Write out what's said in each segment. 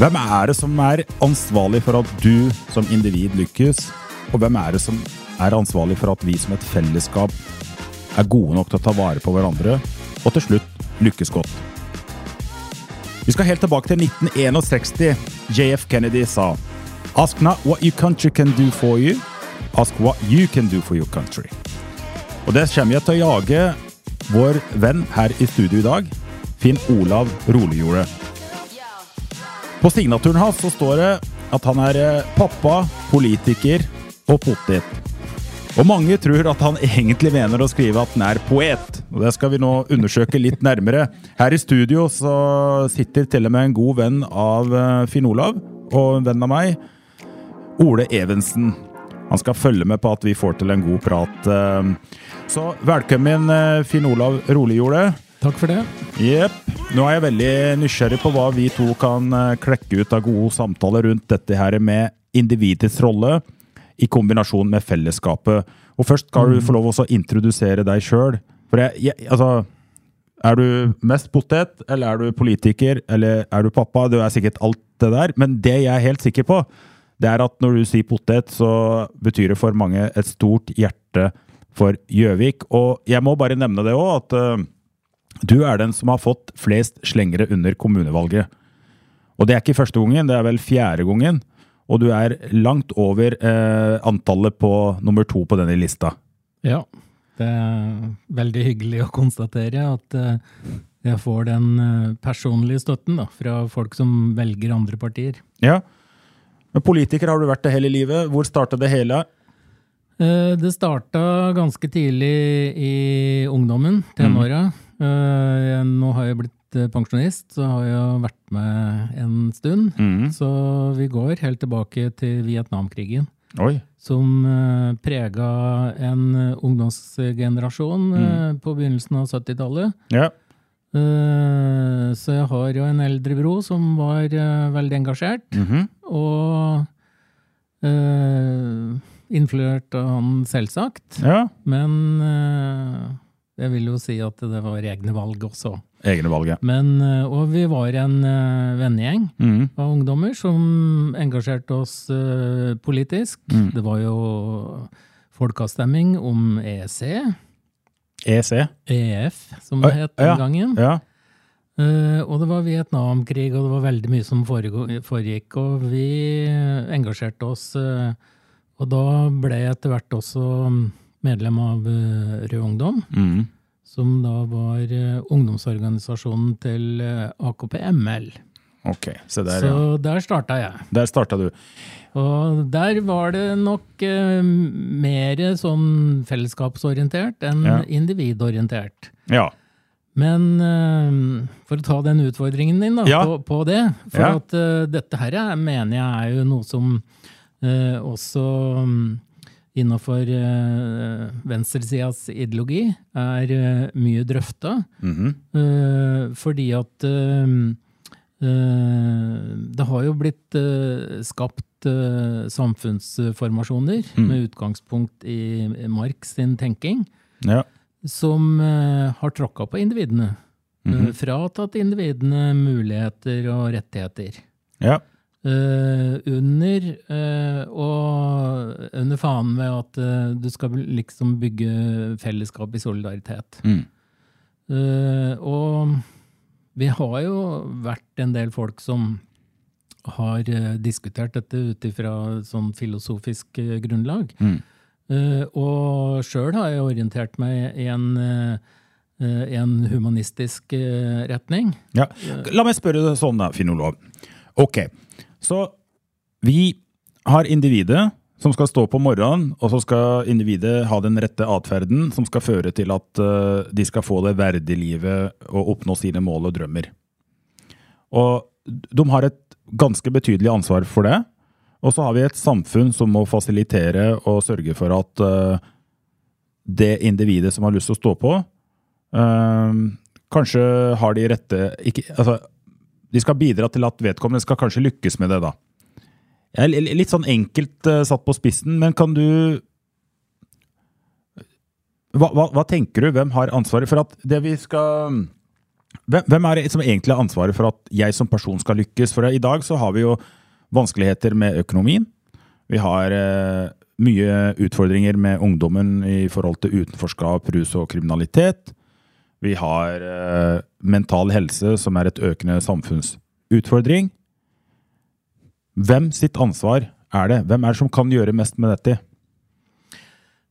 Hvem er det som er ansvarlig for at du som individ lykkes? Og hvem er det som er ansvarlig for at vi som et fellesskap er gode nok til å ta vare på hverandre, og til slutt lykkes godt? Vi skal helt tilbake til 1961. JF Kennedy sa Ask not what your country can do for you, ask what you can do for your country. Og det kommer jeg til å jage vår venn her i studio i dag, Finn Olav Roligjordet. På signaturen hans så står det at han er eh, pappa, politiker og potet. Og mange tror at han egentlig mener å skrive at han er poet. Og det skal vi nå undersøke litt nærmere. Her i studio så sitter til og med en god venn av eh, Finn Olav, og en venn av meg, Ole Evensen. Han skal følge med på at vi får til en god prat. eh. Så velkommen, Finn Olav Roligjordet. Takk for det. Jepp. Nå er jeg veldig nysgjerrig på hva vi to kan eh, klekke ut av gode samtaler rundt dette her med individets rolle i kombinasjon med fellesskapet. Og først skal du få lov å introdusere deg sjøl. Altså Er du mest potet, eller er du politiker, eller er du pappa? Du er sikkert alt det der. Men det jeg er helt sikker på, det er at når du sier potet, så betyr det for mange et stort hjerte for Gjøvik. Og jeg må bare nevne det òg, at eh, du er den som har fått flest slengere under kommunevalget. Og det er ikke første gangen, det er vel fjerde gangen. Og du er langt over eh, antallet på nummer to på denne lista. Ja, det er veldig hyggelig å konstatere at eh, jeg får den eh, personlige støtten da, fra folk som velger andre partier. Ja. Men politiker har du vært det hele livet. Hvor startet det hele? Eh, Det starta ganske tidlig i ungdommen, tenåra. Eh, jeg- Nå har jeg blitt eh, pensjonist, så har jeg vært med en stund. Så vi går helt tilbake til Vietnamkrigen. Oi. som uh, prega en eh, ungdomsgenerasjon mm. på begynnelsen av 70-tallet. Ja. Eh, så jeg har jo en eldre bro som var eh, veldig engasjert, Mhm. og uh, influert av han selvsagt. ja. Men eh, jeg vil jo si at det var egne valg også. Egne valget. Men, eh, og vi var en uh, vennegjeng mm. av ungdommer som engasjerte oss eh, politisk. Mm. Det var jo folkeavstemning om EEC, EEC? EF, som det het den ja, gangen. Ja. Uh, og det var Vietnamkrig, og det var veldig mye som foregikk. Og vi engasjerte oss. Uh, og da ble jeg etter hvert også medlem av eh, Rød Ungdom, Mm. som da var eh, ungdomsorganisasjonen til eh, AKP-ML. Ok, Så der, Så ja. der starta jeg. Der starta du. Og der var det nok eh, mer sånn fellesskapsorientert enn Ja. individorientert. Ja. Men eh, for å ta den utfordringen din da, Ja. på, på det For at eh, dette her er, mener jeg er jo noe som også um, innafor uh, venstresidas ideologi er eh, mye drøfta. Mhm. Eh, fordi at eh, eh, det har jo blitt eh, skapt eh, samfunnsformasjoner Mm. med utgangspunkt i Marx sin tenking, Ja. som eh, har tråkka på individene. Mm -hmm. fratatt individene muligheter og rettigheter. Ja. Eh, under uh, og under fanen med at uh, du skal liksom bygge fellesskap i solidaritet. Mm. Og vi har jo vært en del folk som har diskutert dette ut ifra sånn filosofisk grunnlag. Mm. Og sjøl har jeg orientert meg i en, en humanistisk retning. Ja. La meg spørre deg sånn, da, Finn Olav. Ok, så vi har individet som skal stå på morgenen, og så skal individet ha den rette atferden som skal føre til at uh, de skal få det verdige livet og oppnå sine mål og drømmer. Og de har et ganske betydelig ansvar for det. Og så har vi et samfunn som må fasilitere og sørge for at uh, det individet som har lyst til å stå på, uh, kanskje har de rette ikke, altså, De skal bidra til at vedkommende skal kanskje lykkes med det, da. Jeg er litt sånn enkelt uh, satt på spissen, men kan du hva, hva, hva, tenker du? Hvem har ansvaret for at det vi skal hvem, hvem er det som egentlig har ansvaret for at jeg som person skal lykkes? For i dag så har vi jo vanskeligheter med økonomien. Vi har uh, mye utfordringer med ungdommen i forhold til utenforskap, rus og kriminalitet. Vi har eh, mental helse, som er et økende samfunnsutfordring. Hvem sitt ansvar er det? Hvem er det som kan gjøre mest med dette?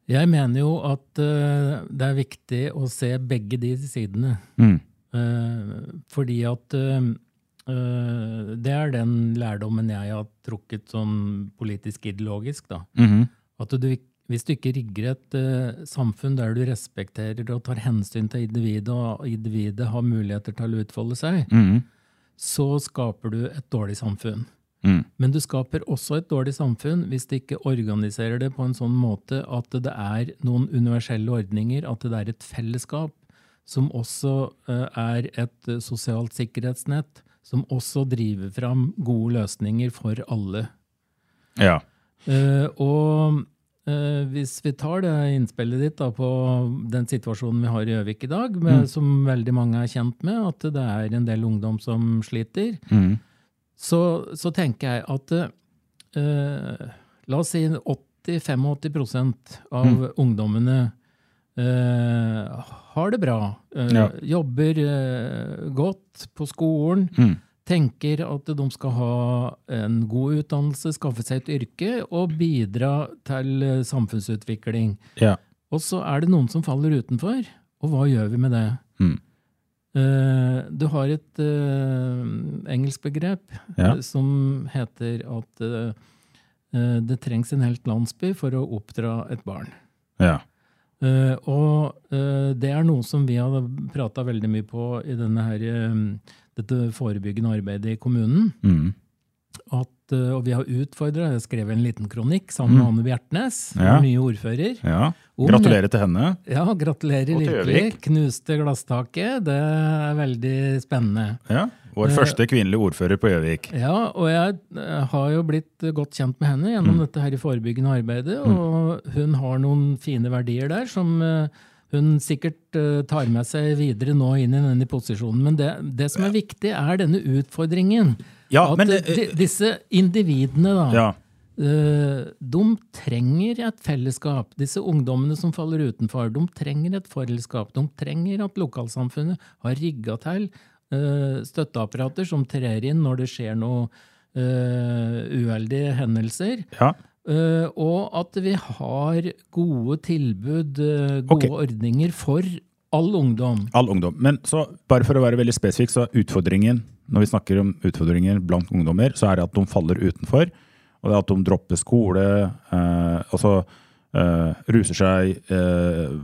Jeg mener jo at uh, det er viktig å se begge de sidene. Mm. Uh, fordi at uh, det er den lærdommen jeg har trukket sånn politisk ideologisk. da. Mm -hmm. At du, hvis du ikke rigger et uh, samfunn der du respekterer og tar hensyn til individet, og individet har muligheter til å utfolde seg, mm så skaper du et dårlig samfunn. Mm. Men du skaper også et dårlig samfunn hvis du ikke organiserer det på en sånn måte at det er noen universelle ordninger, at det er et fellesskap som også uh, er et sosialt sikkerhetsnett som også driver fram gode løsninger for alle. Ja. Uh, og hvis vi tar det innspillet ditt da, på den situasjonen vi har i Gjøvik i dag, med, mm. som veldig mange er kjent med, at det er en del ungdom som sliter, mm. så, så, tenker jeg at uh, La oss si 80-85 av mm. ungdommene har det bra. Uh, ja. Jobber uh, godt på skolen. Tenker at de skal ha en god utdannelse, skaffe seg et yrke og bidra til uh, samfunnsutvikling. Ja. Og så er det noen som faller utenfor. Og hva gjør vi med det? Mm. du har et engelsk begrep ja. som heter at det trengs en helt landsby for å oppdra et barn. Ja. Og det er noe som vi har prata veldig mye på i denne her, dette forebyggende arbeidet i kommunen. Mm. At, uh, og vi har utfordra Jeg skrev en liten kronikk sammen med mm. Anne Bjertnæs, ja. ny ordfører. Ja. Gratulerer til henne. Ja, gratulerer virkelig. Knuste glasstaket. Det er veldig spennende. Ja. Vår første kvinnelige ordfører på Gjøvik. Ja, og jeg eh, har jo blitt godt kjent med henne gjennom mm. dette her i forebyggende arbeidet. Mm. Og hun har noen fine verdier der som eh, hun sikkert uh, tar med seg videre nå inn i denne posisjonen. Men det, det som er viktig, er denne utfordringen. Ja, at men, uh, disse individene, da, ja. de trenger et fellesskap. Disse ungdommene som faller utenfor, de trenger et fellesskap. De trenger at lokalsamfunnet har rigga til støtteapparater som trer inn når det skjer noe uh, uheldige hendelser. Ja. Uh, og at vi har gode tilbud, gode okay. ordninger for all ungdom. All ungdom. Men så, bare for å være veldig spesifikk, så er utfordringen når vi snakker om utfordringer blant ungdommer, så er det at de faller utenfor. Og det er at de dropper skole, eh, altså eh, ruser seg, eh,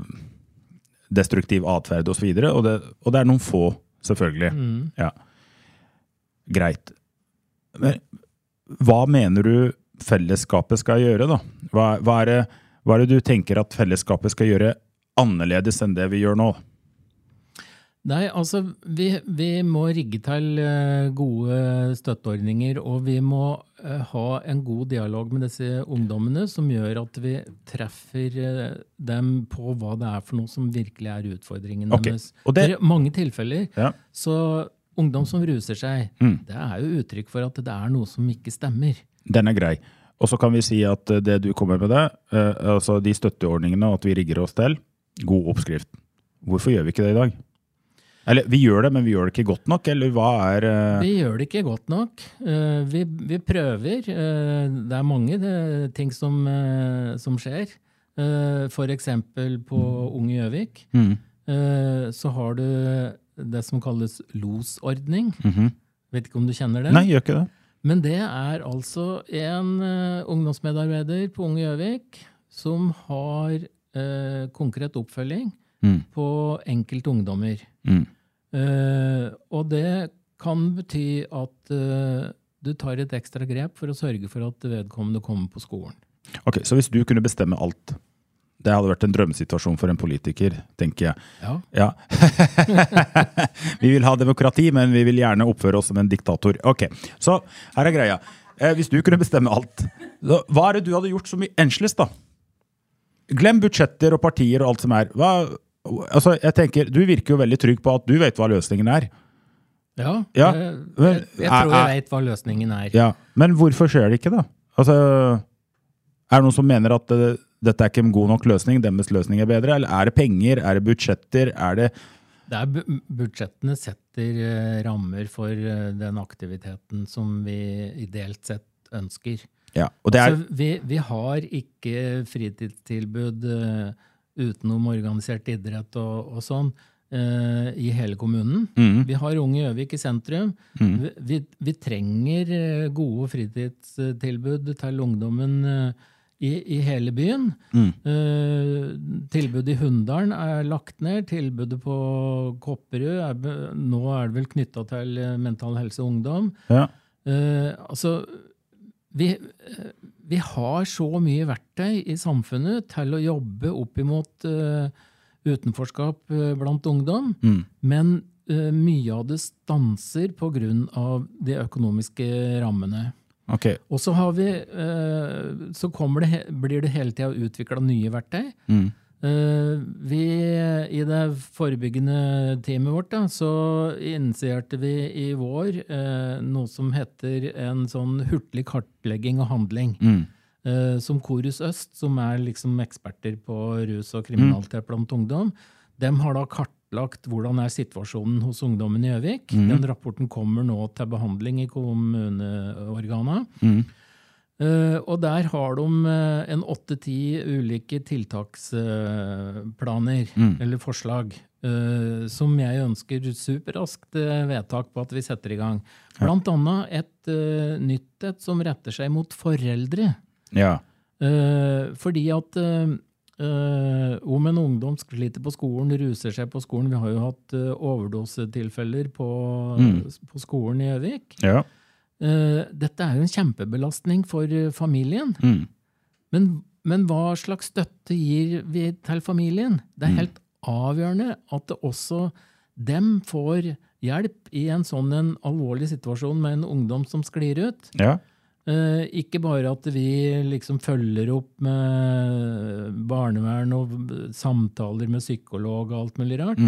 destruktiv atferd osv. Og, så og, det, og det er noen få selvfølgelig. Mm. Ja. Greit. Men hva mener du fellesskapet skal gjøre, da? Hva, hva, er det, hva, er det, du tenker at fellesskapet skal gjøre annerledes enn det vi gjør nå? Nei, altså vi, vi, må rigge til eh, gode støtteordninger, og vi må eh, ha en god dialog med disse ungdommene som gjør at vi treffer eh, dem på hva det er for noe som virkelig er utfordringen okay. deres. Det... I mange tilfeller ja. så ungdom som ruser seg, mm. det er jo uttrykk for at det er noe som ikke stemmer. Den er grei. Og så kan vi si at det du kommer med det, altså de støtteordningene og at vi rigger oss til, god oppskrift. Hvorfor gjør vi ikke det i dag? Eller vi gjør det, men vi gjør det ikke godt nok, eller hva er uh... Vi gjør det ikke godt nok. Uh, vi, vi, prøver. Uh, det er mange ting som, som skjer. For eksempel på Unge Gjøvik mm. så har du det som kalles losordning. Mm -hmm. Vet ikke om du kjenner det? Nei, gjør ikke det. Men det er altså en ungdomsmedarbeider på Unge Gjøvik som har konkret oppfølging mm. på enkelte ungdommer. Mm. Uh, og det kan bety at eh, du tar et ekstra grep for å sørge for at vedkommende kommer på skolen. Ok, Så hvis du kunne bestemme alt Det hadde vært en drømmesituasjon for en politiker, tenker jeg. Ja. Ja. vi vil ha demokrati, men vi vil gjerne oppføre oss som en diktator. Ok, Så her er greia. Eh, hvis du kunne bestemme alt, så, hva er det du hadde gjort så mye enslest, da? Glem budsjetter og partier og alt som er. Hva, altså, jeg tenker, Du virker jo veldig trygg på at du vet hva løsningen er. Ja, Ja, jeg, jeg, jeg tror jeg vet hva løsningen er. Ja, Men hvorfor skjer det ikke, da? Altså, Er det noen som mener at dette er ikke en god nok løsning, deres løsning er bedre? Eller er det penger? Er det budsjetter? Er det Det er Budsjettene setter eh, rammer for eh, den aktiviteten som vi ideelt sett ønsker. Ja, er Altså, vi, vi har ikke fritidstilbud eh, utenom organisert idrett og, og sånn i hele kommunen. Mm. Vi har Unge Gjøvik i sentrum. Vi, vi, vi trenger gode fritidstilbud til ungdommen i, i hele byen. Eh, tilbudet i Hunndalen er lagt ned. Tilbudet på Kopperud er, nå er det vel knytta til eh, Mental Helse og Ungdom. ja. Uh, altså, vi, vi har så mye verktøy i samfunnet til å jobbe opp imot uh, utenforskap blant ungdom, men eh, mye av det stanser av de økonomiske rammene. Ok. Og så, har vi, eh, så det, blir det hele tida utvikla nye verktøy. Mm. Eh, vi, I det forebyggende teamet vårt da, så initierte vi i vår eh, noe som heter en sånn hurtig kartlegging og handling. Mm. Som Korus Øst, som er liksom eksperter på rus og kriminalitet blant ungdom, de har da kartlagt hvordan er situasjonen hos ungdommen i Gjøvik. Den rapporten kommer nå til behandling i kommuneorgana. Uh, og der har de uh, en åtte-ti ulike tiltaksplaner, eller forslag, eh, som jeg ønsker superraskt eh, vedtak på at vi setter i gang. Blant annet et eh, nytt et som retter seg mot foreldre. Ja. Eh, fordi at eh, om en ungdom sliter på skolen, ruser seg på skolen Vi har jo hatt eh, overdosetilfeller på, på skolen i Gjøvik. Ja. Eh, dette er jo en kjempebelastning for familien. Mm. Men, men hva slags støtte gir vi til familien? Det er helt avgjørende at det også dem får hjelp i en sånn en alvorlig situasjon med en ungdom som sklir ut. Ja. Eh, ikke bare at vi liksom følger opp med barnevern og samtaler med psykolog og alt mulig rart.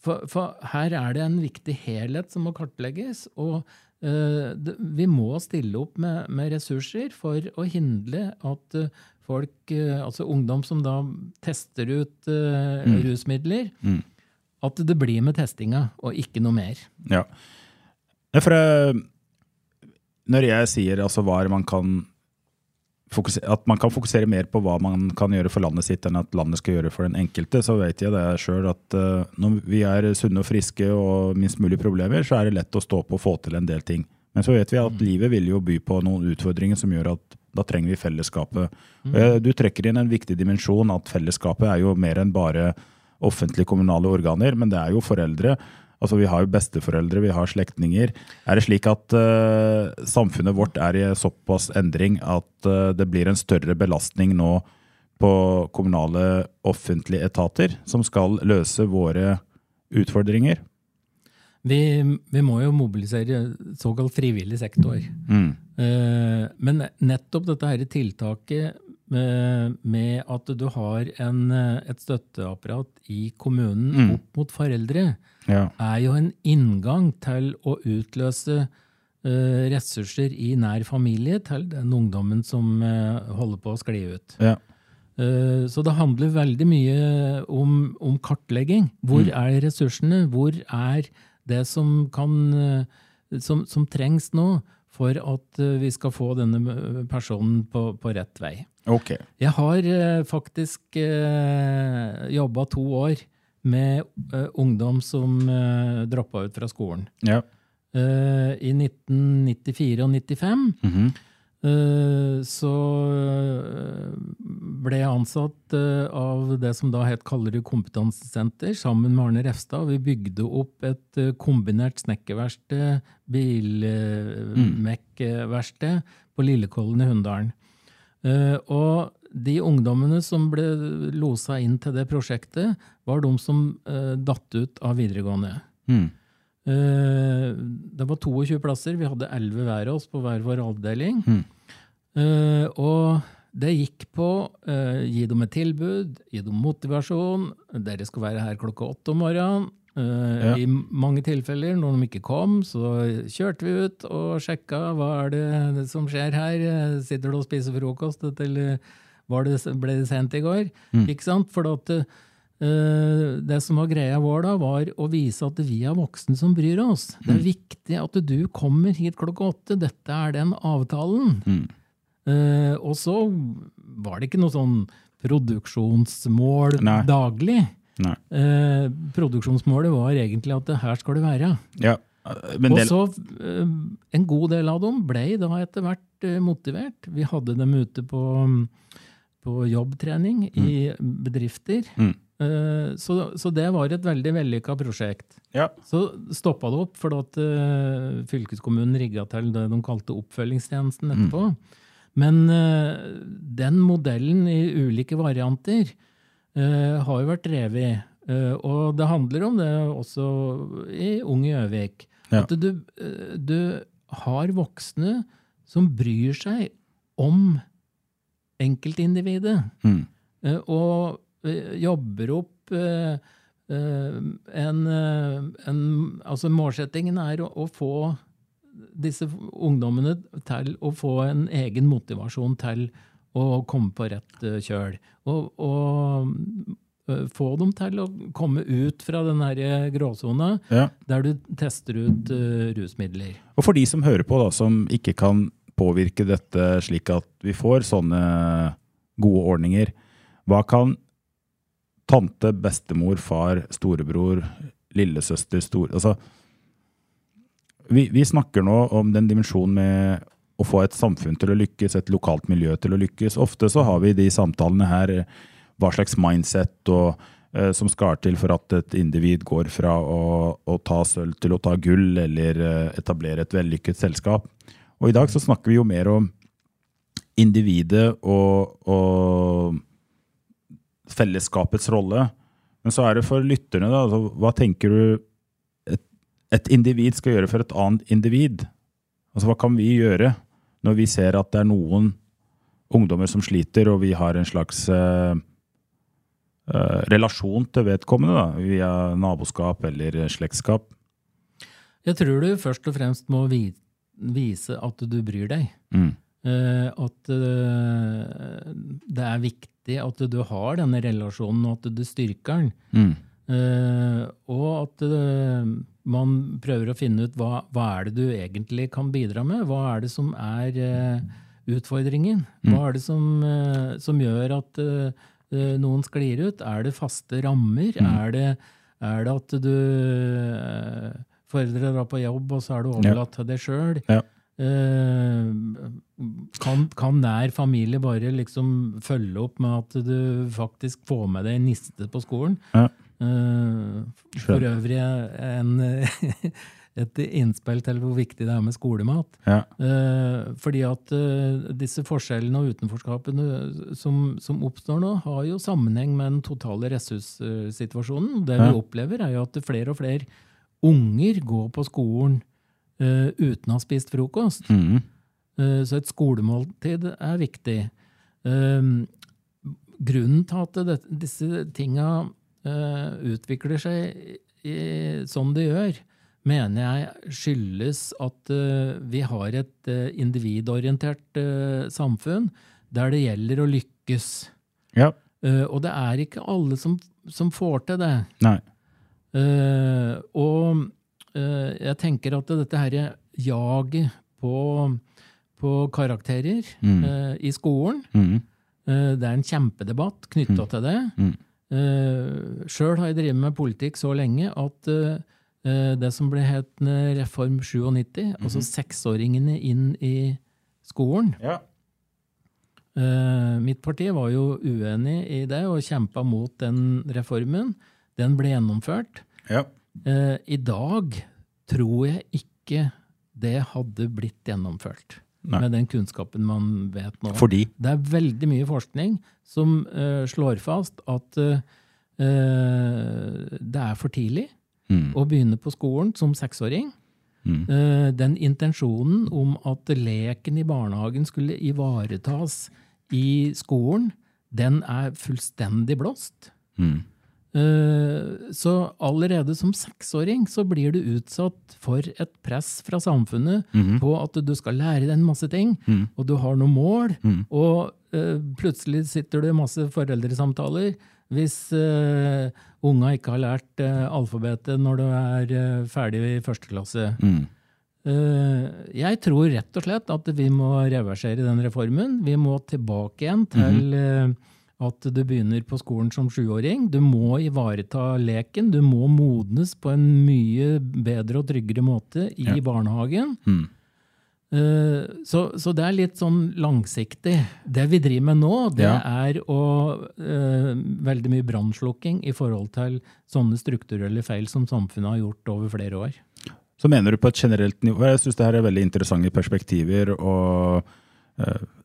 For, for her er det en viktig helhet som må kartlegges. Og eh, det, vi må stille opp med, med ressurser for å hindre at uh, folk, uh, altså ungdom som da tester ut eh, rusmidler, at det blir med testinga og ikke noe mer. Ja. For eh, når jeg sier altså man kan fokusere, at man kan fokusere mer på hva man kan gjøre for landet sitt enn at landet skal gjøre for den enkelte, så vet jeg det sjøl at uh, når vi er sunne og friske og minst mulig problemer, så er det lett å stå på og få til en del ting. Men så vet vi at livet vil jo by på noen utfordringer som gjør at da trenger vi fellesskapet. Eh, Du trekker inn en viktig dimensjon at fellesskapet er jo mer enn bare offentlige kommunale organer, men det er jo foreldre. Altså Vi har jo besteforeldre, vi har slektninger. Er det slik at uh, samfunnet vårt er i såpass endring at uh, det blir en større belastning nå på kommunale offentlige etater som skal løse våre utfordringer? Vi, vi må jo mobilisere såkalt frivillig sektor. Eh, men nettopp dette her tiltaket med, at du har en, et støtteapparat i kommunen opp mot foreldre, Ja. er jo en inngang til å utløse eh, ressurser i nær familie til den ungdommen som eh, holder på å skli ut. Ja. Eh, Så det handler veldig mye om, om kartlegging. Hvor er ressursene? Hvor er det som, kan, som, som trengs nå for at vi skal få denne personen på, på rett vei? Okay. Jeg har faktisk jobba to år med eh, ungdom som uh, droppa ut fra skolen. Ja. Eh, I 1994 og 95. Eh, så eh, ble jeg ansatt eh, av det som da het Kallerud kompetansesenter, sammen med Arne Refstad. Vi bygde opp et eh, kombinert snekkerverksted, bilmekkverksted, på Lillekollen i Hunndalen. Eh, Og de ungdommene som ble losa inn til det prosjektet, var de som uh, datt ut av videregående. Mm. Uh, Det var 22 plasser, vi hadde 11 hver av oss på hver vår avdeling. Mm. Uh, Og det gikk på uh, gi dem et tilbud, gi dem motivasjon. Dere skal være her klokka åtte om morgenen. Uh, Ja. I mange tilfeller, når de ikke kom, så kjørte vi ut og sjekka hva er det som skjer her. Sitter du og spiser frokost, eller det, ble det sent i går? Ikke sant? For at uh, det som var greia vår da, var å vise at vi er voksne som bryr oss. Det er viktig at du kommer hit klokka åtte. Dette er den avtalen. Eh, og så var det ikke noe sånn produksjonsmål Nei. daglig. Nei. Uh, produksjonsmålet var egentlig at her skal det være. Ja. Men og så en god del av dem ble da etter hvert motivert. Vi hadde dem ute på, på jobbtrening i bedrifter. Mm. Eh, så, så det var et veldig vellykka prosjekt. ja. Så stoppa det opp fordi at eh, fylkeskommunen rigga til det de kalte oppfølgingstjenesten etterpå. Men eh, den modellen i ulike varianter har jo vært drevet. eh, og det handler om det også i Ung Gjøvik. Ja. At du, du har voksne som bryr seg om enkeltindividet. Mm. Eh, og eh, jobber opp eh, en, en Altså, målsettingen er å, å få disse ungdommene til å få en egen motivasjon til å komme på rett kjøl. Og, og få dem til å komme ut fra den gråsona Ja. der du tester ut rusmidler. Og for de som hører på, da, som ikke kan påvirke dette slik at vi får sånne gode ordninger, hva kan tante, bestemor, far, storebror, lillesøster, store... Altså, vi, vi snakker nå om den dimensjonen med å få et samfunn til å lykkes, et lokalt miljø til å lykkes. Ofte så har vi de samtalene her, hva slags mindset og, eh, som skal til for at et individ går fra å, å ta sølv til å ta gull, eller eh, etablere et vellykket selskap. Og i dag så snakker vi jo mer om individet og, og fellesskapets rolle. Men så er det for lytterne, da. Altså, hva tenker du et, et individ skal gjøre for et annet individ? Altså, hva kan vi gjøre når vi ser at det er noen ungdommer som sliter, og vi har en slags eh, eh, relasjon til vedkommende, da, via naboskap eller slektskap? Jeg tror du først og fremst må vi, vise at du bryr deg. Mm. Eh, at eh, det er viktig at du har denne relasjonen, og at du styrker den. Mm. Uh, og at uh, man prøver å finne ut hva, hva er det du egentlig kan bidra med? Hva er det som er uh, utfordringen? Hva er det som, som gjør at noen sklir ut? Er det faste rammer? Er, det, er det at du Foreldre drar på jobb, og så er du overlatt til deg sjøl? Ja. Eh, kan, kan nær familie bare liksom følge opp med at du faktisk får med deg niste på skolen? Ja. Eh, for øvrig en, et innspill til hvor viktig det er med skolemat. Ja. Eh, fordi at disse forskjellene og utenforskapene som, som oppstår nå, har jo sammenheng med den totale ressurssituasjonen. Det vi opplever, er jo at flere og flere unger går på skolen uh, uten å ha spist frokost. Mm. Uh, Så et skolemåltid er viktig. Uh, Grunnen til at det, disse tinga utvikler seg i, som de gjør, mener jeg skyldes at vi har et individorientert samfunn der det gjelder å lykkes. Ja. Og det er ikke alle som, som får til det. Nei. Eh, og eh, jeg tenker at dette her jaget på, på karakterer Mm. eh, i skolen, Mm. det er en kjempedebatt knytta til det. Mm. Uh, Sjøl har jeg drevet med politikk så lenge at uh, det som ble het Reform 97, altså seksåringene inn i skolen. Ja. uh, mitt parti var jo uenig i det og kjempa mot den reformen. Den ble gjennomført. ja. Eh, I dag tror jeg ikke det hadde blitt gjennomført. Nei. Med den kunnskapen man vet nå. Fordi Det er veldig mye forskning som eh, slår fast at eh, eh, det er for tidlig Mm. å begynne på skolen som seksåring. Mm. Eh, den intensjonen om at leken i barnehagen skulle ivaretas i skolen, den er fullstendig blåst. Mm. Eh, Så allerede som seksåring så blir du utsatt for et press fra samfunnet på at du skal lære deg en masse ting, og du har noen mål, og eh, plutselig sitter du i masse foreldresamtaler. Hvis uh, unga ikke har lært uh, alfabetet når du er uh, ferdig i første klasse. Mm. Eh, jeg tror rett og slett at vi må reversere den reformen. Vi må tilbake igjen til eh, at du begynner på skolen som sjuåring. Du må ivareta leken. Du må modnes på en mye bedre og tryggere måte i barnehagen. Mm. Eh, så, så det er litt sånn langsiktig. Det vi driver med nå, det Ja. er å, uh, veldig mye brannslukking i forhold til sånne strukturelle feil som samfunnet har gjort over flere år. Så mener du på et generelt nivå Jeg syns det her er veldig interessante perspektiver, og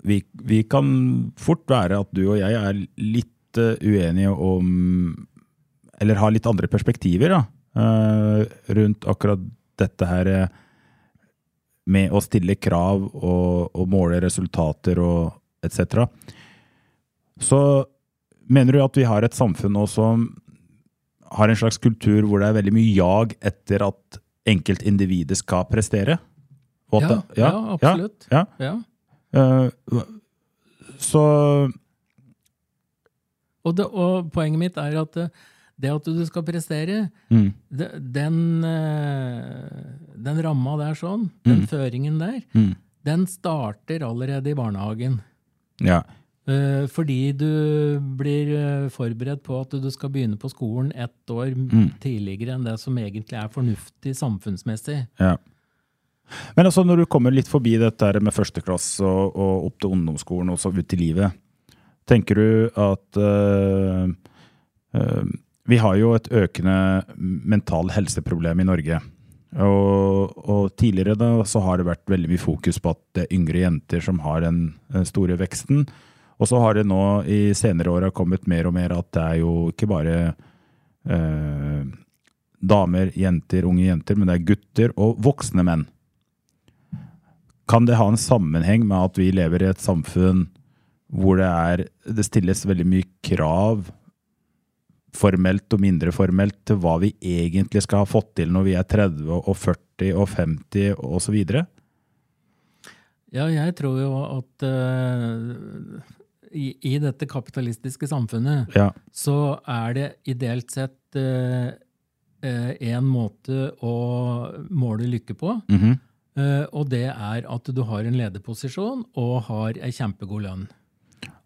vi, vi kan fort være at du og jeg er litt eh, uenige om Eller har litt andre perspektiver da, eh, rundt akkurat dette her eh, med å stille krav og, og måle resultater og etc. Så mener du at vi har et samfunn nå som har en slags kultur hvor det er veldig mye jag etter at enkeltindividet skal prestere? Ja, Ja, ja, absolutt. Ja, Ja. Eh, så Og, det, og poenget mitt er at eh, det at du skal prestere, mm, det, den, eh, den ramma der sånn, den føringen der, mm, den starter allerede i barnehagen. Ja. Fordi du blir forberedt på at du skal begynne på skolen ett år tidligere enn det som egentlig er fornuftig samfunnsmessig. ja. Men altså når du kommer litt forbi dette med førsteklasse og, og opp til ungdomsskolen og så ut i livet, tenker du at eh, eh, Vi har jo et økende mental helseproblem i Norge. Og, og tidligere da så har det vært veldig mye fokus på at det er yngre jenter som har den eh, store veksten. Og så har det nå i senere år kommet mer og mer at det er jo ikke bare eh, damer, jenter, unge jenter, men det er gutter og voksne menn. Kan det ha en sammenheng med at vi lever i et samfunn hvor det, er, det stilles veldig mye krav, formelt og mindre formelt, til hva vi egentlig skal ha fått til når vi er 30 og 40 og 50 og så videre? Ja, jeg tror jo at uh, i, i dette kapitalistiske samfunnet Ja. så er det ideelt sett én måte å måle lykke på. Mhm. Eh, og det er at du har en lederposisjon og har ei kjempegod lønn.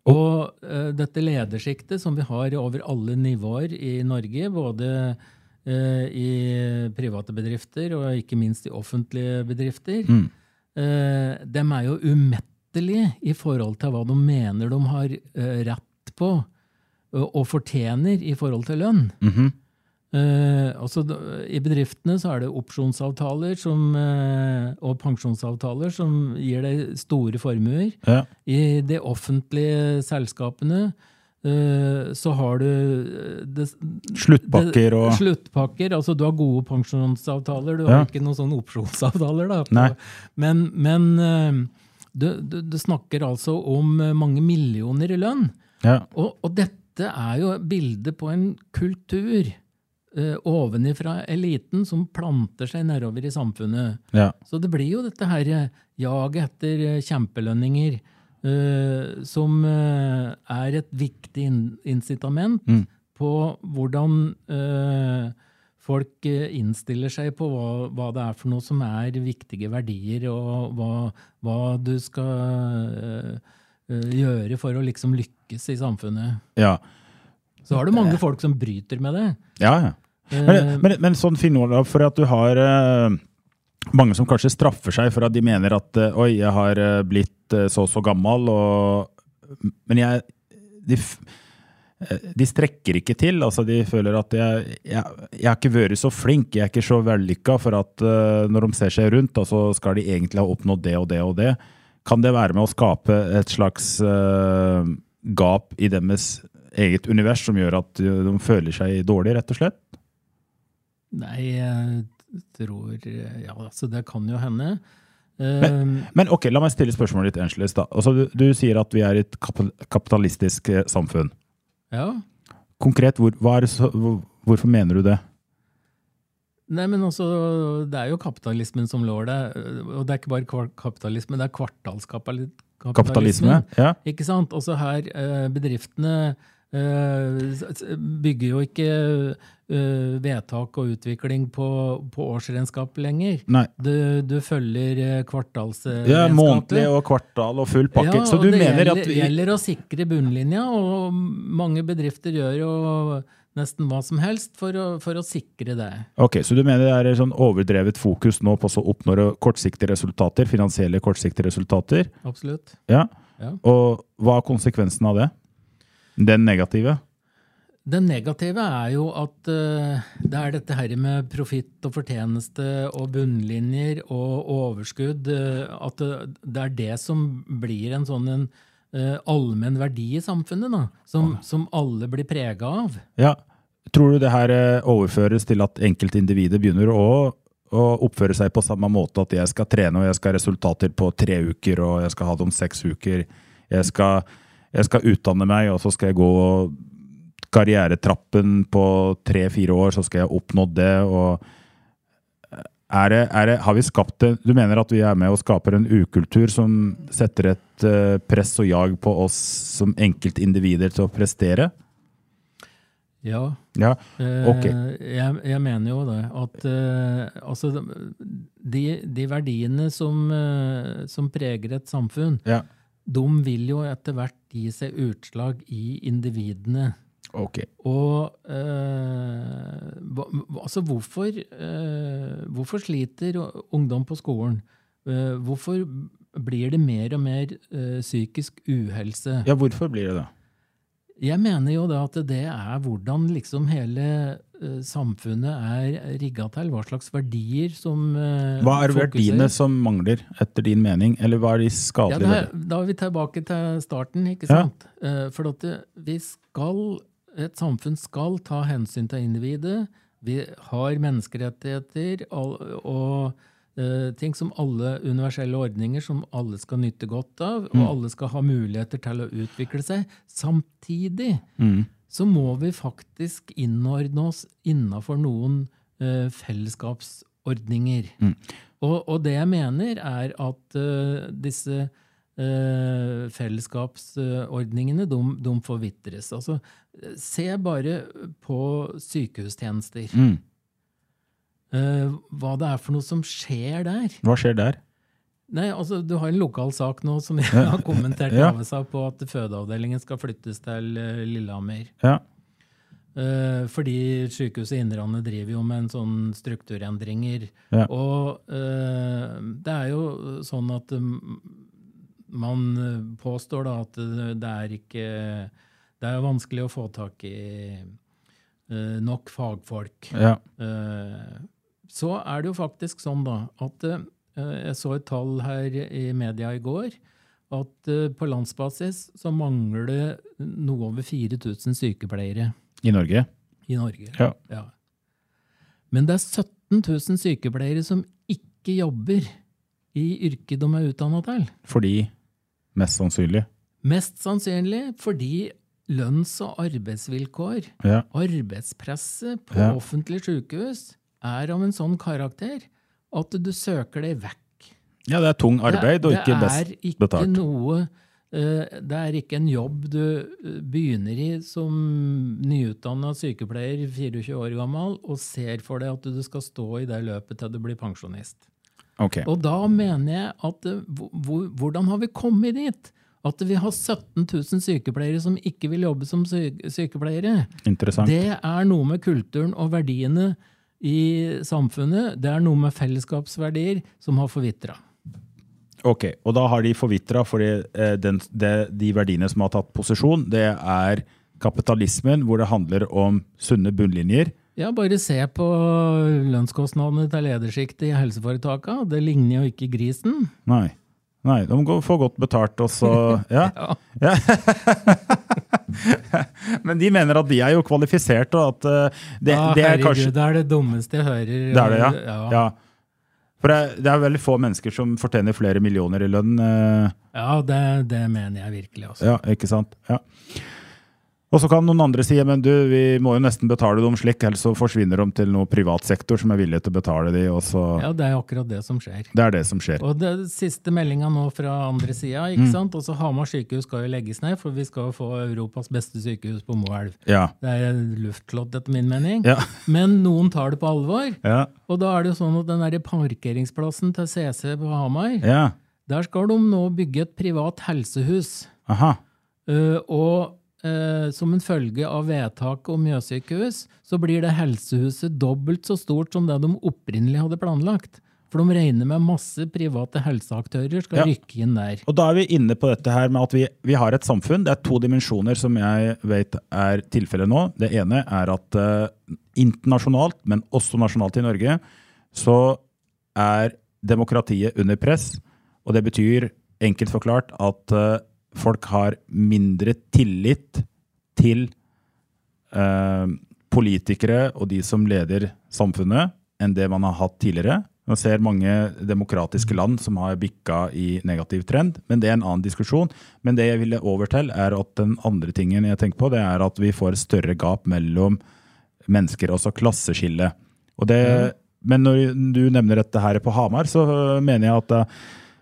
Og eh, dette ledersjiktet som vi har over alle nivåer i Norge, både eh, i private bedrifter og ikke minst i offentlige bedrifter, Mm. de er jo umettelige i forhold til hva de mener de har eh, rett på og, fortjener i forhold til lønn. Mhm. Eh, altså, da- I bedriftene så er det opsjonsavtaler som, eh, og pensjonsavtaler som gir deg store formuer. Ja. I de offentlige selskapene eh, så har du eh, det, Sluttpakker og det, Sluttpakker. Altså du har gode pensjonsavtaler, du Ja. har ikke noen sånne opsjonsavtaler. Da. Men, men eh, du, du, du snakker altså om eh, mange millioner i lønn. ja. Og, og dette er jo bildet på en kultur ovenifra eliten som planter seg nedover i samfunnet. ja. Så det blir jo dette her eh, jaget etter eh, kjempelønninger, uh, som uh, er et viktig incitament Mm. på hvordan uh, folk eh, innstiller seg på hva, hva det er for noe som er viktige verdier, og hva, hva du skal eh, eh, gjøre for å liksom lykkes i samfunnet. ja. Så har du mange folk som bryter med det. ja, ja. Eh, Men, men, men sånn finner du for at du har uh, mange som kanskje straffer seg for at de mener at uh, oi, jeg har eh, blitt uh, så og så gammel, og Men jeg de, eh, de strekker ikke til. altså De føler at jeg, jeg, jeg har ikke vært så flink, jeg er ikke så vellykka for at eh, når de ser seg rundt, så altså, skal de egentlig ha oppnådd det og det og det. Kan det være med å skape et slags eh, gap i deres eget univers som gjør at eh, de føler seg dårlig, rett og slett? Nei, jeg tror Ja, altså, det kan jo hende. Men, Men ok, la meg stille spørsmålet litt Angeles. da. Altså, du, du sier at vi er et kapitalistisk eh, samfunn. ja. Konkret, hvor, så, hvor, hvorfor mener du det? Nei, men også, Det er jo kapitalismen som lår det. Og det er ikke bare kapitalisme, det er kvartalskapitalisme. Kapitalisme? Ja. Ikke sant? Også her, eh, bedriftene eh, bygger jo ikke eh, vedtak og utvikling på, på årsregnskap lenger. Du, du følger eh, kvartalsregnskapet. Ja, månedlig og kvartal og full pakke. Ja, så du det mener gjelder, at vi, gjelder å sikre bunnlinja, og mange bedrifter gjør jo nesten hva som helst for å, for å sikre det. Ok, Så du mener det er sånn overdrevet fokus nå på å oppnå kortsiktige resultater? Finansielle kortsiktige resultater? Absolutt. Ja. Ja. Og hva er konsekvensen av det? Den negative? Det negative er jo at eh, det er dette her med profitt og fortjeneste og bunnlinjer og overskudd. eh, at det, det er det som blir en sånn en eh, allmenn verdi i samfunnet, da, som, som alle blir prega av. Ja. Tror du det her eh, overføres til at enkeltindivider begynner å, å oppføre seg på samme måte? At jeg skal trene og jeg skal ha resultater på tre uker og jeg skal ha det om seks uker. Jeg skal, jeg skal utdanne meg, og så skal jeg gå karrieretrappen på tre-fire år, så skal jeg ha oppnådd det. og er det, er det, har vi skapt det, Du mener at vi er med og skaper en ukultur som setter et eh, press og jag på oss som enkeltindivider til å prestere? Ja, Ja. Eh, jeg, jeg mener jo det. At eh, altså, de, de verdiene som, eh, som preger et samfunn, Ja. De vil jo etter hvert gi seg utslag i individene. Ok. Og eh, hva, altså hvorfor, eh, hvorfor sliter ungdom på skolen? Eh, hvorfor blir det mer og mer eh, psykisk uhelse? Ja, hvorfor blir det det? Jeg mener jo da at det er hvordan liksom hele samfunnet er rigga til. Hva slags verdier som eh, Hva er verdiene som mangler, etter din mening? Eller hva er de skadelige da, er, da er vi tilbake til starten, ikke Ja. sant? Eh, For at vi skal, et samfunn skal ta hensyn til individet. Vi har menneskerettigheter og, eh, ting som alle universelle ordninger som alle skal nyte godt av, og alle skal ha muligheter til å utvikle seg. Samtidig Mm. Så må vi faktisk innordne oss innafor noen uh, fellesskapsordninger. Mm. Og, og det jeg mener, er at uh, disse Uh, fellesskapsordningene, de, de forvitres. Altså, se bare på sykehustjenester. Mm. Uh, hva det er for noe som skjer der. Hva skjer der? Nei, altså, Du har en lokal sak nå som jeg har kommentert Ja. på at fødeavdelingen skal flyttes til eh, Lillehammer. Ja. Eh, fordi Sykehuset Innlandet driver jo med en sånn strukturendringer. Ja. Og eh, det er jo sånn at um, man påstår da at det, det er ikke Det er vanskelig å få tak i eh, nok fagfolk. ja. Eh, så er det jo faktisk sånn da at eh, jeg så et tall her i media i går, at eh, på landsbasis så mangler det noe over 4000 sykepleiere I Norge? i Norge. Ja. Men det er 17 000 sykepleiere som ikke jobber i yrket de er utdanna til. Fordi Mest sannsynlig. Mest sannsynlig fordi lønns- og arbeidsvilkår, Ja. arbeidspresset på Ja. offentlige sykehus, er av en sånn karakter at du søker deg vekk. ja, det er tung arbeid og ikke det best er ikke betalt. Noe, eh, det er ikke en jobb du eh, begynner i som nyutdanna sykepleier, 24 år gammel, og ser for deg at du skal stå i det løpet til du blir pensjonist. Okay. Og da mener jeg at eh, hvor- hvor- hvordan har vi kommet dit? At vi har 17 000 sykepleiere som ikke vil jobbe som sy sykepleiere. Det er noe med kulturen og verdiene i samfunnet. Det er noe med fellesskapsverdier som har forvitra. Ok, og da har de forvitra fordi eh, den, det, de verdiene som har tatt posisjon, det er kapitalismen, hvor det handler om sunne bunnlinjer. Ja, bare se på lønnskostnadene til ledersjiktet i helseforetaka. Det ligner jo ikke grisen. Nei. Nei, de får godt betalt, også. Ja. ja. Men de mener at de er jo kvalifisert, og at eh, det, Ja, det er herregud, kanskje det er det dummeste jeg hører. Det er det, ja? ja. ja. For det, det er veldig få mennesker som fortjener flere millioner i lønn. eh, Ja, det, det mener jeg virkelig også. Ja, ikke sant? Ja. Og så kan noen andre si men du, vi må jo nesten betale dem slik, ellers så forsvinner de til noe privat sektor som er villig til å betale de, og så Ja, det er akkurat det som skjer. Det er det som skjer. Og det siste meldinga nå fra andre sida, Mm. ikke sant? Også Hamar sykehus skal jo legges ned, for vi skal jo få Europas beste sykehus på Moelv. Ja. Det er luftslott, etter min mening. Ja. Men noen tar det på alvor. Ja. Og da er det jo sånn at den der parkeringsplassen til CC på Hamar, ja. der skal de nå bygge et privat helsehus. Aha. Uh, og eh, som en følge av vedtaket om Mjøssykehus, så blir det helsehuset dobbelt så stort som det de opprinnelig hadde planlagt. For de regner med masse private helseaktører skal Ja. rykke inn der. Og da er vi inne på dette her med at vi, vi har et samfunn. Det er to dimensjoner som jeg vet er tilfellet nå. Det ene er at eh, internasjonalt, men også nasjonalt i Norge, så er demokratiet under press. Og det betyr enkelt forklart at eh, folk har mindre tillit til eh, politikere og de som leder samfunnet, enn det man har hatt tidligere. Man ser mange demokratiske land som har bikka i negativ trend, men det er en annen diskusjon. Men det jeg ville over til, er at den andre tingen jeg tenker på, det er at vi får større gap mellom mennesker, også klasseskille. Og det, Men når du nevner dette her på Hamar, så mener jeg at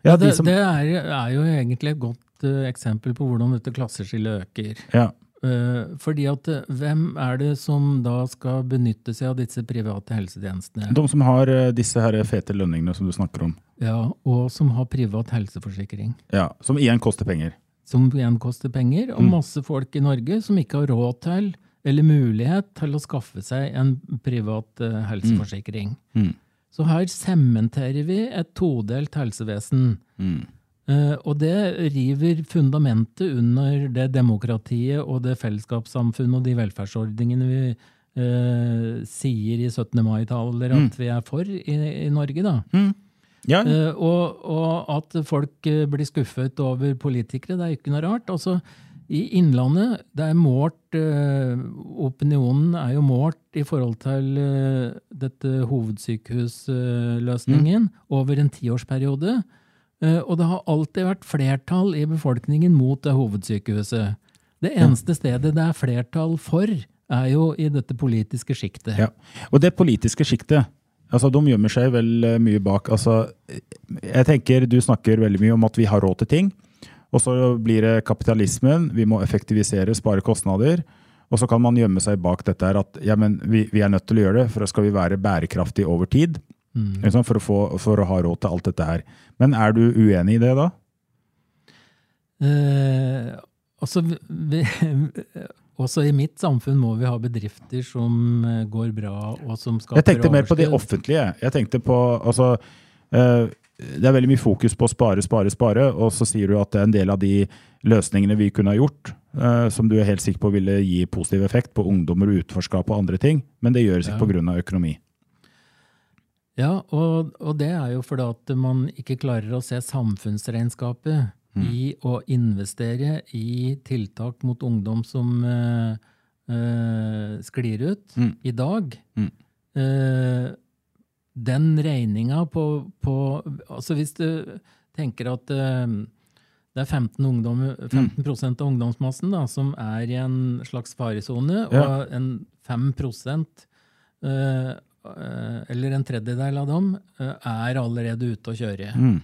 ja, det, de som- det er, er jo egentlig et godt eh, eksempel på hvordan dette klasseskillet øker. ja. Eh, fordi at eh, hvem er det som da skal benytte seg av disse private helsetjenestene? De som har disse her fete lønningene som du snakker om. Ja, Og som har privat helseforsikring. Ja, Som igjen koster penger. som igjen koster penger, og Mm. masse folk i Norge som ikke har råd til eller mulighet til å skaffe seg en privat helseforsikring. helseforsikring. Mm. Så her sementerer vi et todelt helsevesen. Mm. Eh, og det river fundamentet under det demokratiet og det fellesskapssamfunnet og de velferdsordningene vi eh, sier i 17. mai-taler at vi er for i, i Norge. da. Ja, Eh, og, og at folk eh, blir skuffet over politikere, det er ikke noe rart. Altså, I Innlandet, det er målt eh, Opinionen er jo målt i forhold til eh, dette hovedsykehusløsningen over en tiårsperiode. Og det har alltid vært flertall i befolkningen mot det hovedsykehuset. Det eneste stedet det er flertall for, er jo i dette politiske sjiktet. Ja. Og det politiske sjiktet, altså de gjemmer seg vel eh, mye bak. Altså, jeg tenker du snakker veldig mye om at vi har råd til ting. Og så blir det kapitalismen, vi må effektivisere, spare kostnader. Og så kan man gjemme seg bak dette her at ja, men vi, vi er nødt til å gjøre det, for skal vi være bærekraftige over tid. Sant, For, å få, for å ha råd til alt dette her. Men er du uenig i det, da? Eh, også, vi, også i mitt samfunn må vi ha bedrifter som eh, går bra, og som skaper Jeg tenkte mer på det offentlige. Jeg tenkte på, altså, eh, Det er veldig mye fokus på å spare, spare, spare, og så sier du at det er en del av de løsningene vi kunne ha gjort, eh, som du er helt sikker på ville gi positiv effekt på ungdommer og utforskap og andre ting, men det gjøres ikke Ja. av økonomi. Ja, og, og det er jo fordi at man ikke klarer å se samfunnsregnskapet i å investere i tiltak mot ungdom som uh, uh, sklir ut Mm. i dag. Mm. Uh, den regninga på, på Altså hvis du tenker at det er 15, ungdom, 15 av ungdomsmassen da, som er i en slags faresone, Ja. og en 5 eh, eh, eller en tredjedel av dem, eh, er allerede ute å kjøre. Mm.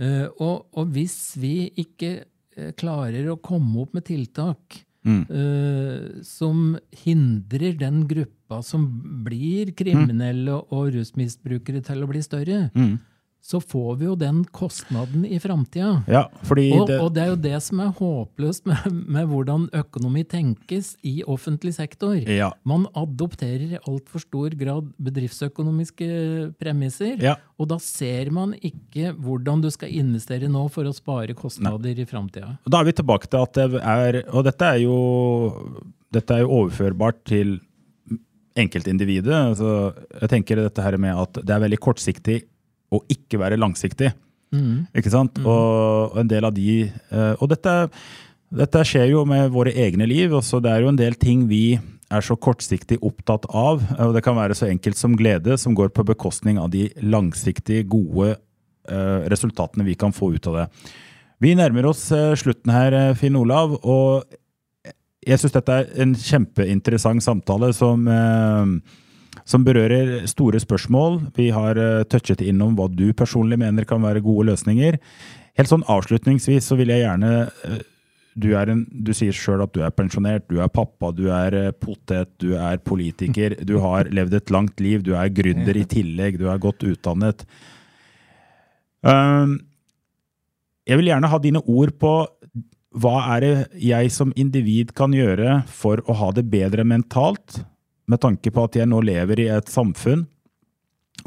Eh, og, og hvis vi ikke eh, klarer å komme opp med tiltak Mm. eh, som hindrer den gruppa som blir kriminelle og rusmisbrukere til å bli større, Mm. Så får vi jo den kostnaden i framtida. Ja, Og, og det er jo det som er håpløst med, med hvordan økonomi tenkes i offentlig sektor. Ja. Man adopterer i altfor stor grad bedriftsøkonomiske premisser. Ja. Og da ser man ikke hvordan du skal investere nå for å spare kostnader i framtida. Da er vi tilbake til at det er Og dette er jo, dette er jo overførbart til enkeltindividet. Altså, jeg tenker dette her med at det er veldig kortsiktig å ikke være langsiktig. Ikke sant? Og, og en del av de eh, Og dette, dette skjer jo med våre egne liv. Også det er jo en del ting vi er så kortsiktig opptatt av. Og det kan være så enkelt som glede, som går på bekostning av de langsiktige, gode eh, resultatene vi kan få ut av det. Vi nærmer oss eh, slutten her, eh, Finn Olav. og jeg syns dette er en kjempeinteressant samtale som, eh, som berører store spørsmål. Vi har eh, touchet innom hva du personlig mener kan være gode løsninger. Helt sånn avslutningsvis så vil jeg gjerne eh, du, en, du sier sjøl at du er pensjonert, du er pappa, du er eh, potet, du er politiker. Du har levd et langt liv, du er gründer i tillegg, du er godt utdannet. Um, jeg vil gjerne ha dine ord på hva er det jeg som individ kan gjøre for å ha det bedre mentalt, med tanke på at jeg nå lever i et samfunn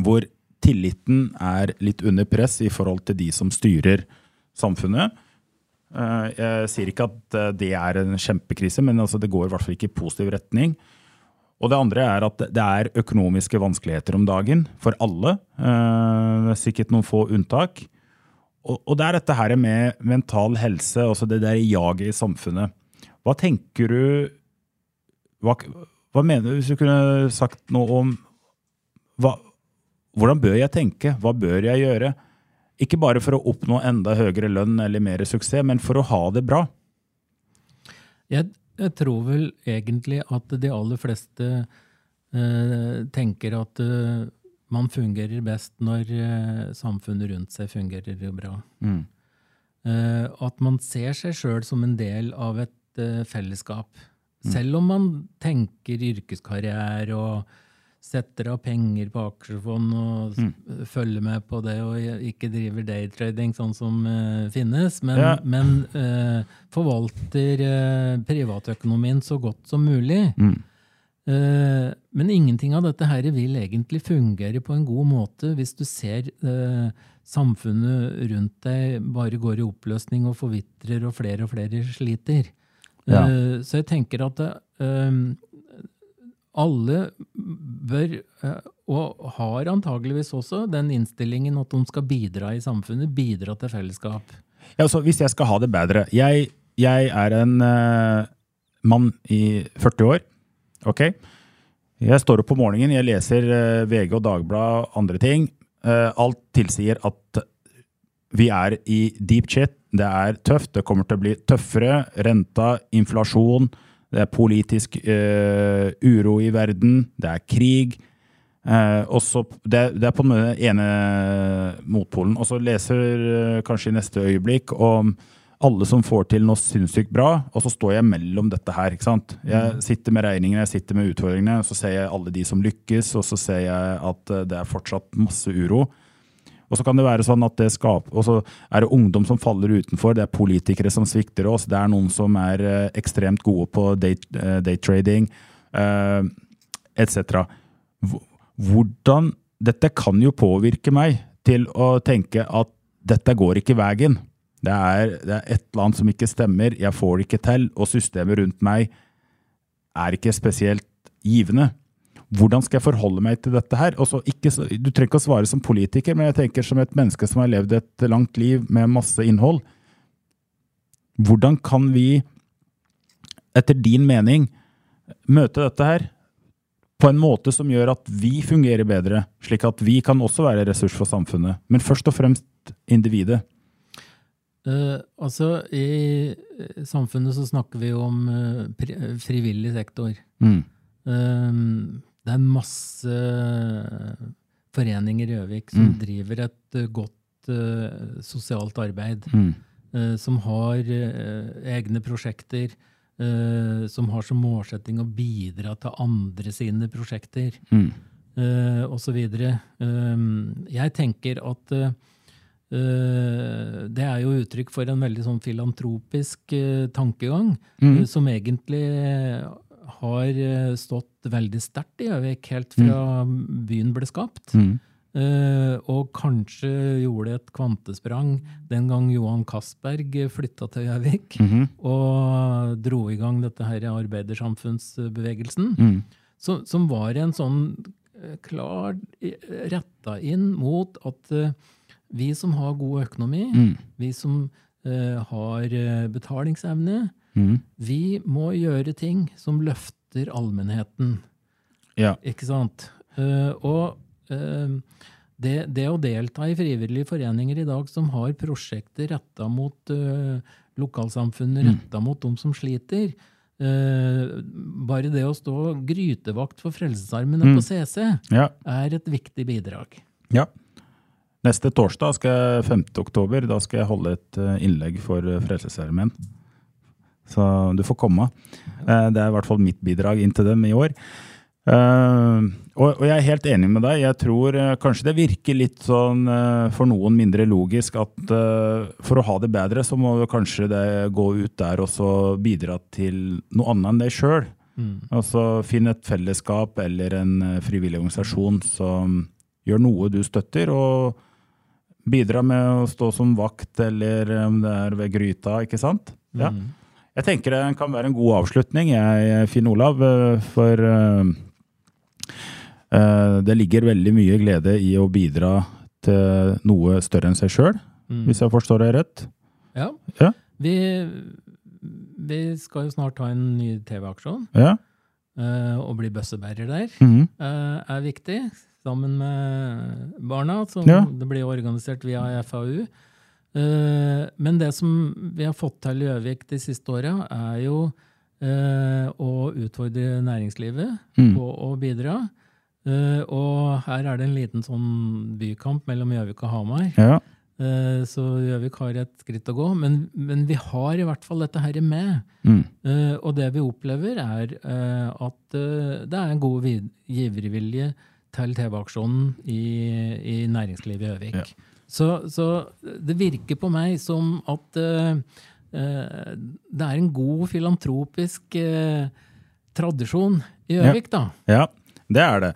hvor tilliten er litt under press i forhold til de som styrer samfunnet. Eh, Jeg sier ikke at eh, det er en kjempekrise, men altså det går i hvert fall ikke i positiv retning. Og det andre er at det er økonomiske vanskeligheter om dagen for alle. eh, Sikkert noen få unntak. Og, det er dette her med mental helse, altså det der jaget i samfunnet. Hva tenker du hva mener du, hvis du kunne sagt noe om hva, Hvordan bør jeg tenke? Hva bør jeg gjøre? Ikke bare for å oppnå enda høyere lønn eller mer suksess, men for å ha det bra. Jeg, jeg tror vel egentlig at de aller fleste eh, tenker at eh, man fungerer best når eh, samfunnet rundt seg fungerer bra. Eh, at man ser seg sjøl som en del av et eh, fellesskap. Selv om man tenker yrkeskarriere og setter av penger på aksjefond og mm. følger med på det og ikke driver daytrading sånn som uh, finnes, men, Ja. men uh, forvalter uh, privatøkonomien så godt som mulig. Eh, men ingenting av dette her vil egentlig fungere på en god måte hvis du ser samfunnet rundt deg bare går i oppløsning og forvitrer, og flere og flere sliter. Ja. Eh, så jeg tenker at eh, alle bør, eh, og har antageligvis også, den innstillingen at de skal bidra i samfunnet, bidra til fellesskap. Ja, altså, hvis jeg skal ha det bedre Jeg, jeg er en mann i 40 år. Ok? Jeg står opp på morgenen, jeg leser VG og Dagbladet og andre ting. Alt tilsier at vi er i deep shit. Det er tøft. Det kommer til å bli tøffere. Renta, inflasjon. Det er politisk eh, uro i verden. Det er krig. Eh, også, det, det er på den ene motpolen. Og så leser eh, kanskje i neste øyeblikk om alle som får til noe sinnssykt bra, og så står jeg mellom dette her. ikke sant? Jeg sitter med regningene, jeg sitter med utfordringene, så ser jeg alle de som lykkes, og så ser jeg at det er fortsatt masse uro. Og så kan det være sånn at det skaper, og så er det ungdom som faller utenfor, det er politikere som svikter oss, det er noen som er eh, ekstremt gode på date, eh, daytrading, uh, etc. Hvordan Dette kan jo påvirke meg til å tenke at dette går ikke veien. Det er, det er et eller annet som ikke stemmer, jeg får det ikke til, og systemet rundt meg er ikke spesielt givende. Hvordan skal jeg forholde meg til dette her? Ikke, du trenger ikke å svare som politiker, men jeg tenker som et menneske som har levd et langt liv med masse innhold. Hvordan kan vi, etter din mening, møte dette her på en måte som gjør at vi fungerer bedre, slik at vi kan også være ressurs for samfunnet, men først og fremst individet? Uh, altså, i samfunnet så snakker vi om uh, frivillig sektor. Mm. Eh, det er masse foreninger i Gjøvik som Mm. driver et eh, godt uh, sosialt arbeid. Mm. Uh, som har uh, egne prosjekter. eh, som har som målsetting å bidra til andre sine prosjekter. Mm. uh, osv. Um, jeg tenker at det er jo uttrykk for en veldig sånn filantropisk tankegang, Mm. som egentlig har stått veldig sterkt i Gjøvik helt fra byen ble skapt. Mm. Uh, og kanskje gjorde et kvantesprang den gang Johan Castberg flytta til Gjøvik Mhm. og dro i gang dette her arbeidersamfunnsbevegelsen, Mm. som, som var en sånn eh, klar eh, retta inn mot at uh, vi som har god økonomi, Mm. vi som uh, har eh, betalingsevne, Mm. vi må gjøre ting som løfter allmennheten. Ja. Ikke sant? Uh, og uh, det, det å delta i frivillige foreninger i dag som har prosjekter retta mot uh, lokalsamfunnet, retta mot dem som sliter eh, Bare det å stå grytevakt for Frelsesarmene Mm. på CC ja. er et viktig bidrag. Ja. Neste torsdag, skal jeg, 5. oktober, da skal jeg holde et eh, innlegg for eh, Frelsesarmeen. Så du får komme. Eh, Det er i hvert fall mitt bidrag inn til dem i år. Uh, og, og jeg er helt enig med deg. Jeg tror uh, kanskje det virker litt sånn uh, for noen mindre logisk at for å ha det bedre, så må du kanskje det gå ut der og så bidra til noe annet enn deg sjøl. Altså finn et fellesskap eller en frivillig organisasjon som gjør noe du støtter, og bidra med å stå som vakt, eller om det er ved gryta, ikke sant? Ja. Jeg tenker det kan være en god avslutning, jeg, Finn Olav, eh, for eh, eh, det ligger veldig mye glede i å bidra til noe større enn seg sjøl, hvis jeg forstår deg rett. Ja. Ja. Vi, vi skal jo snart ha en ny TV-aksjon, Ja. eh, og bli bøssebærer der. Eh, er viktig, sammen med barna, som Ja. det blir organisert via FAU. Eh, Men det som vi har fått til i Gjøvik de siste åra, er jo eh, å utfordre næringslivet Mm. på å bidra. Eh, Og her er det en liten sånn bykamp mellom Gjøvik og Hamar. Ja. Så Gjøvik har et skritt å gå, men, men vi har i hvert fall dette her med. Mm. Og det vi opplever, er at det er en god givervilje til TV-aksjonen i, i næringslivet i Gjøvik. Ja. Så, så det virker på meg som at uh, det er en god filantropisk uh, tradisjon i Gjøvik, da. Ja, det er det.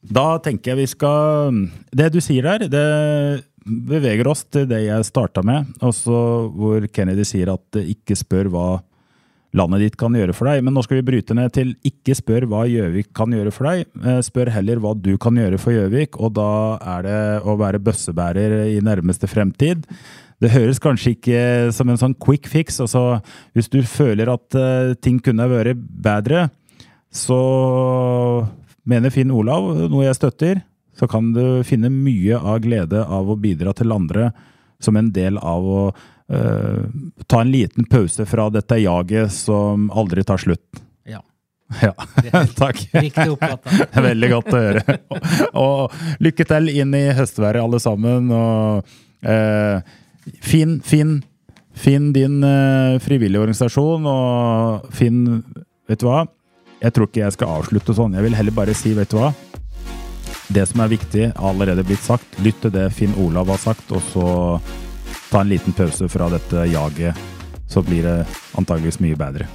Da tenker jeg vi skal Det du sier der, det beveger oss til det jeg starta med, også hvor Kennedy sier at ikke spør hva landet ditt kan gjøre for deg. Men nå skal vi bryte ned til ikke spør hva Gjøvik kan gjøre for deg. eh, Spør heller hva du kan gjøre for Gjøvik, og da er det å være bøssebærer i nærmeste fremtid. Det høres kanskje ikke som en sånn quick fix. altså Hvis du føler at eh, ting kunne vært bedre, så mener Finn Olav, noe jeg støtter, så kan du finne mye av glede av å bidra til andre som en del av å eh, ta en liten pause fra dette jaget som aldri tar slutt. Ja. Ja, takk. Riktig oppfatta. Veldig godt å høre. Og lykke til inn i høstværet, alle sammen. Og eh, finn, finn, finn din eh, frivillige organisasjon, og finn Vet du hva? Jeg tror ikke jeg skal avslutte sånn. Jeg vil heller bare si, vet du hva? Det som er viktig, har allerede blitt sagt. Lytt til det Finn Olav har sagt, og så ta en liten pause fra dette jaget. Så blir det antageligvis mye bedre.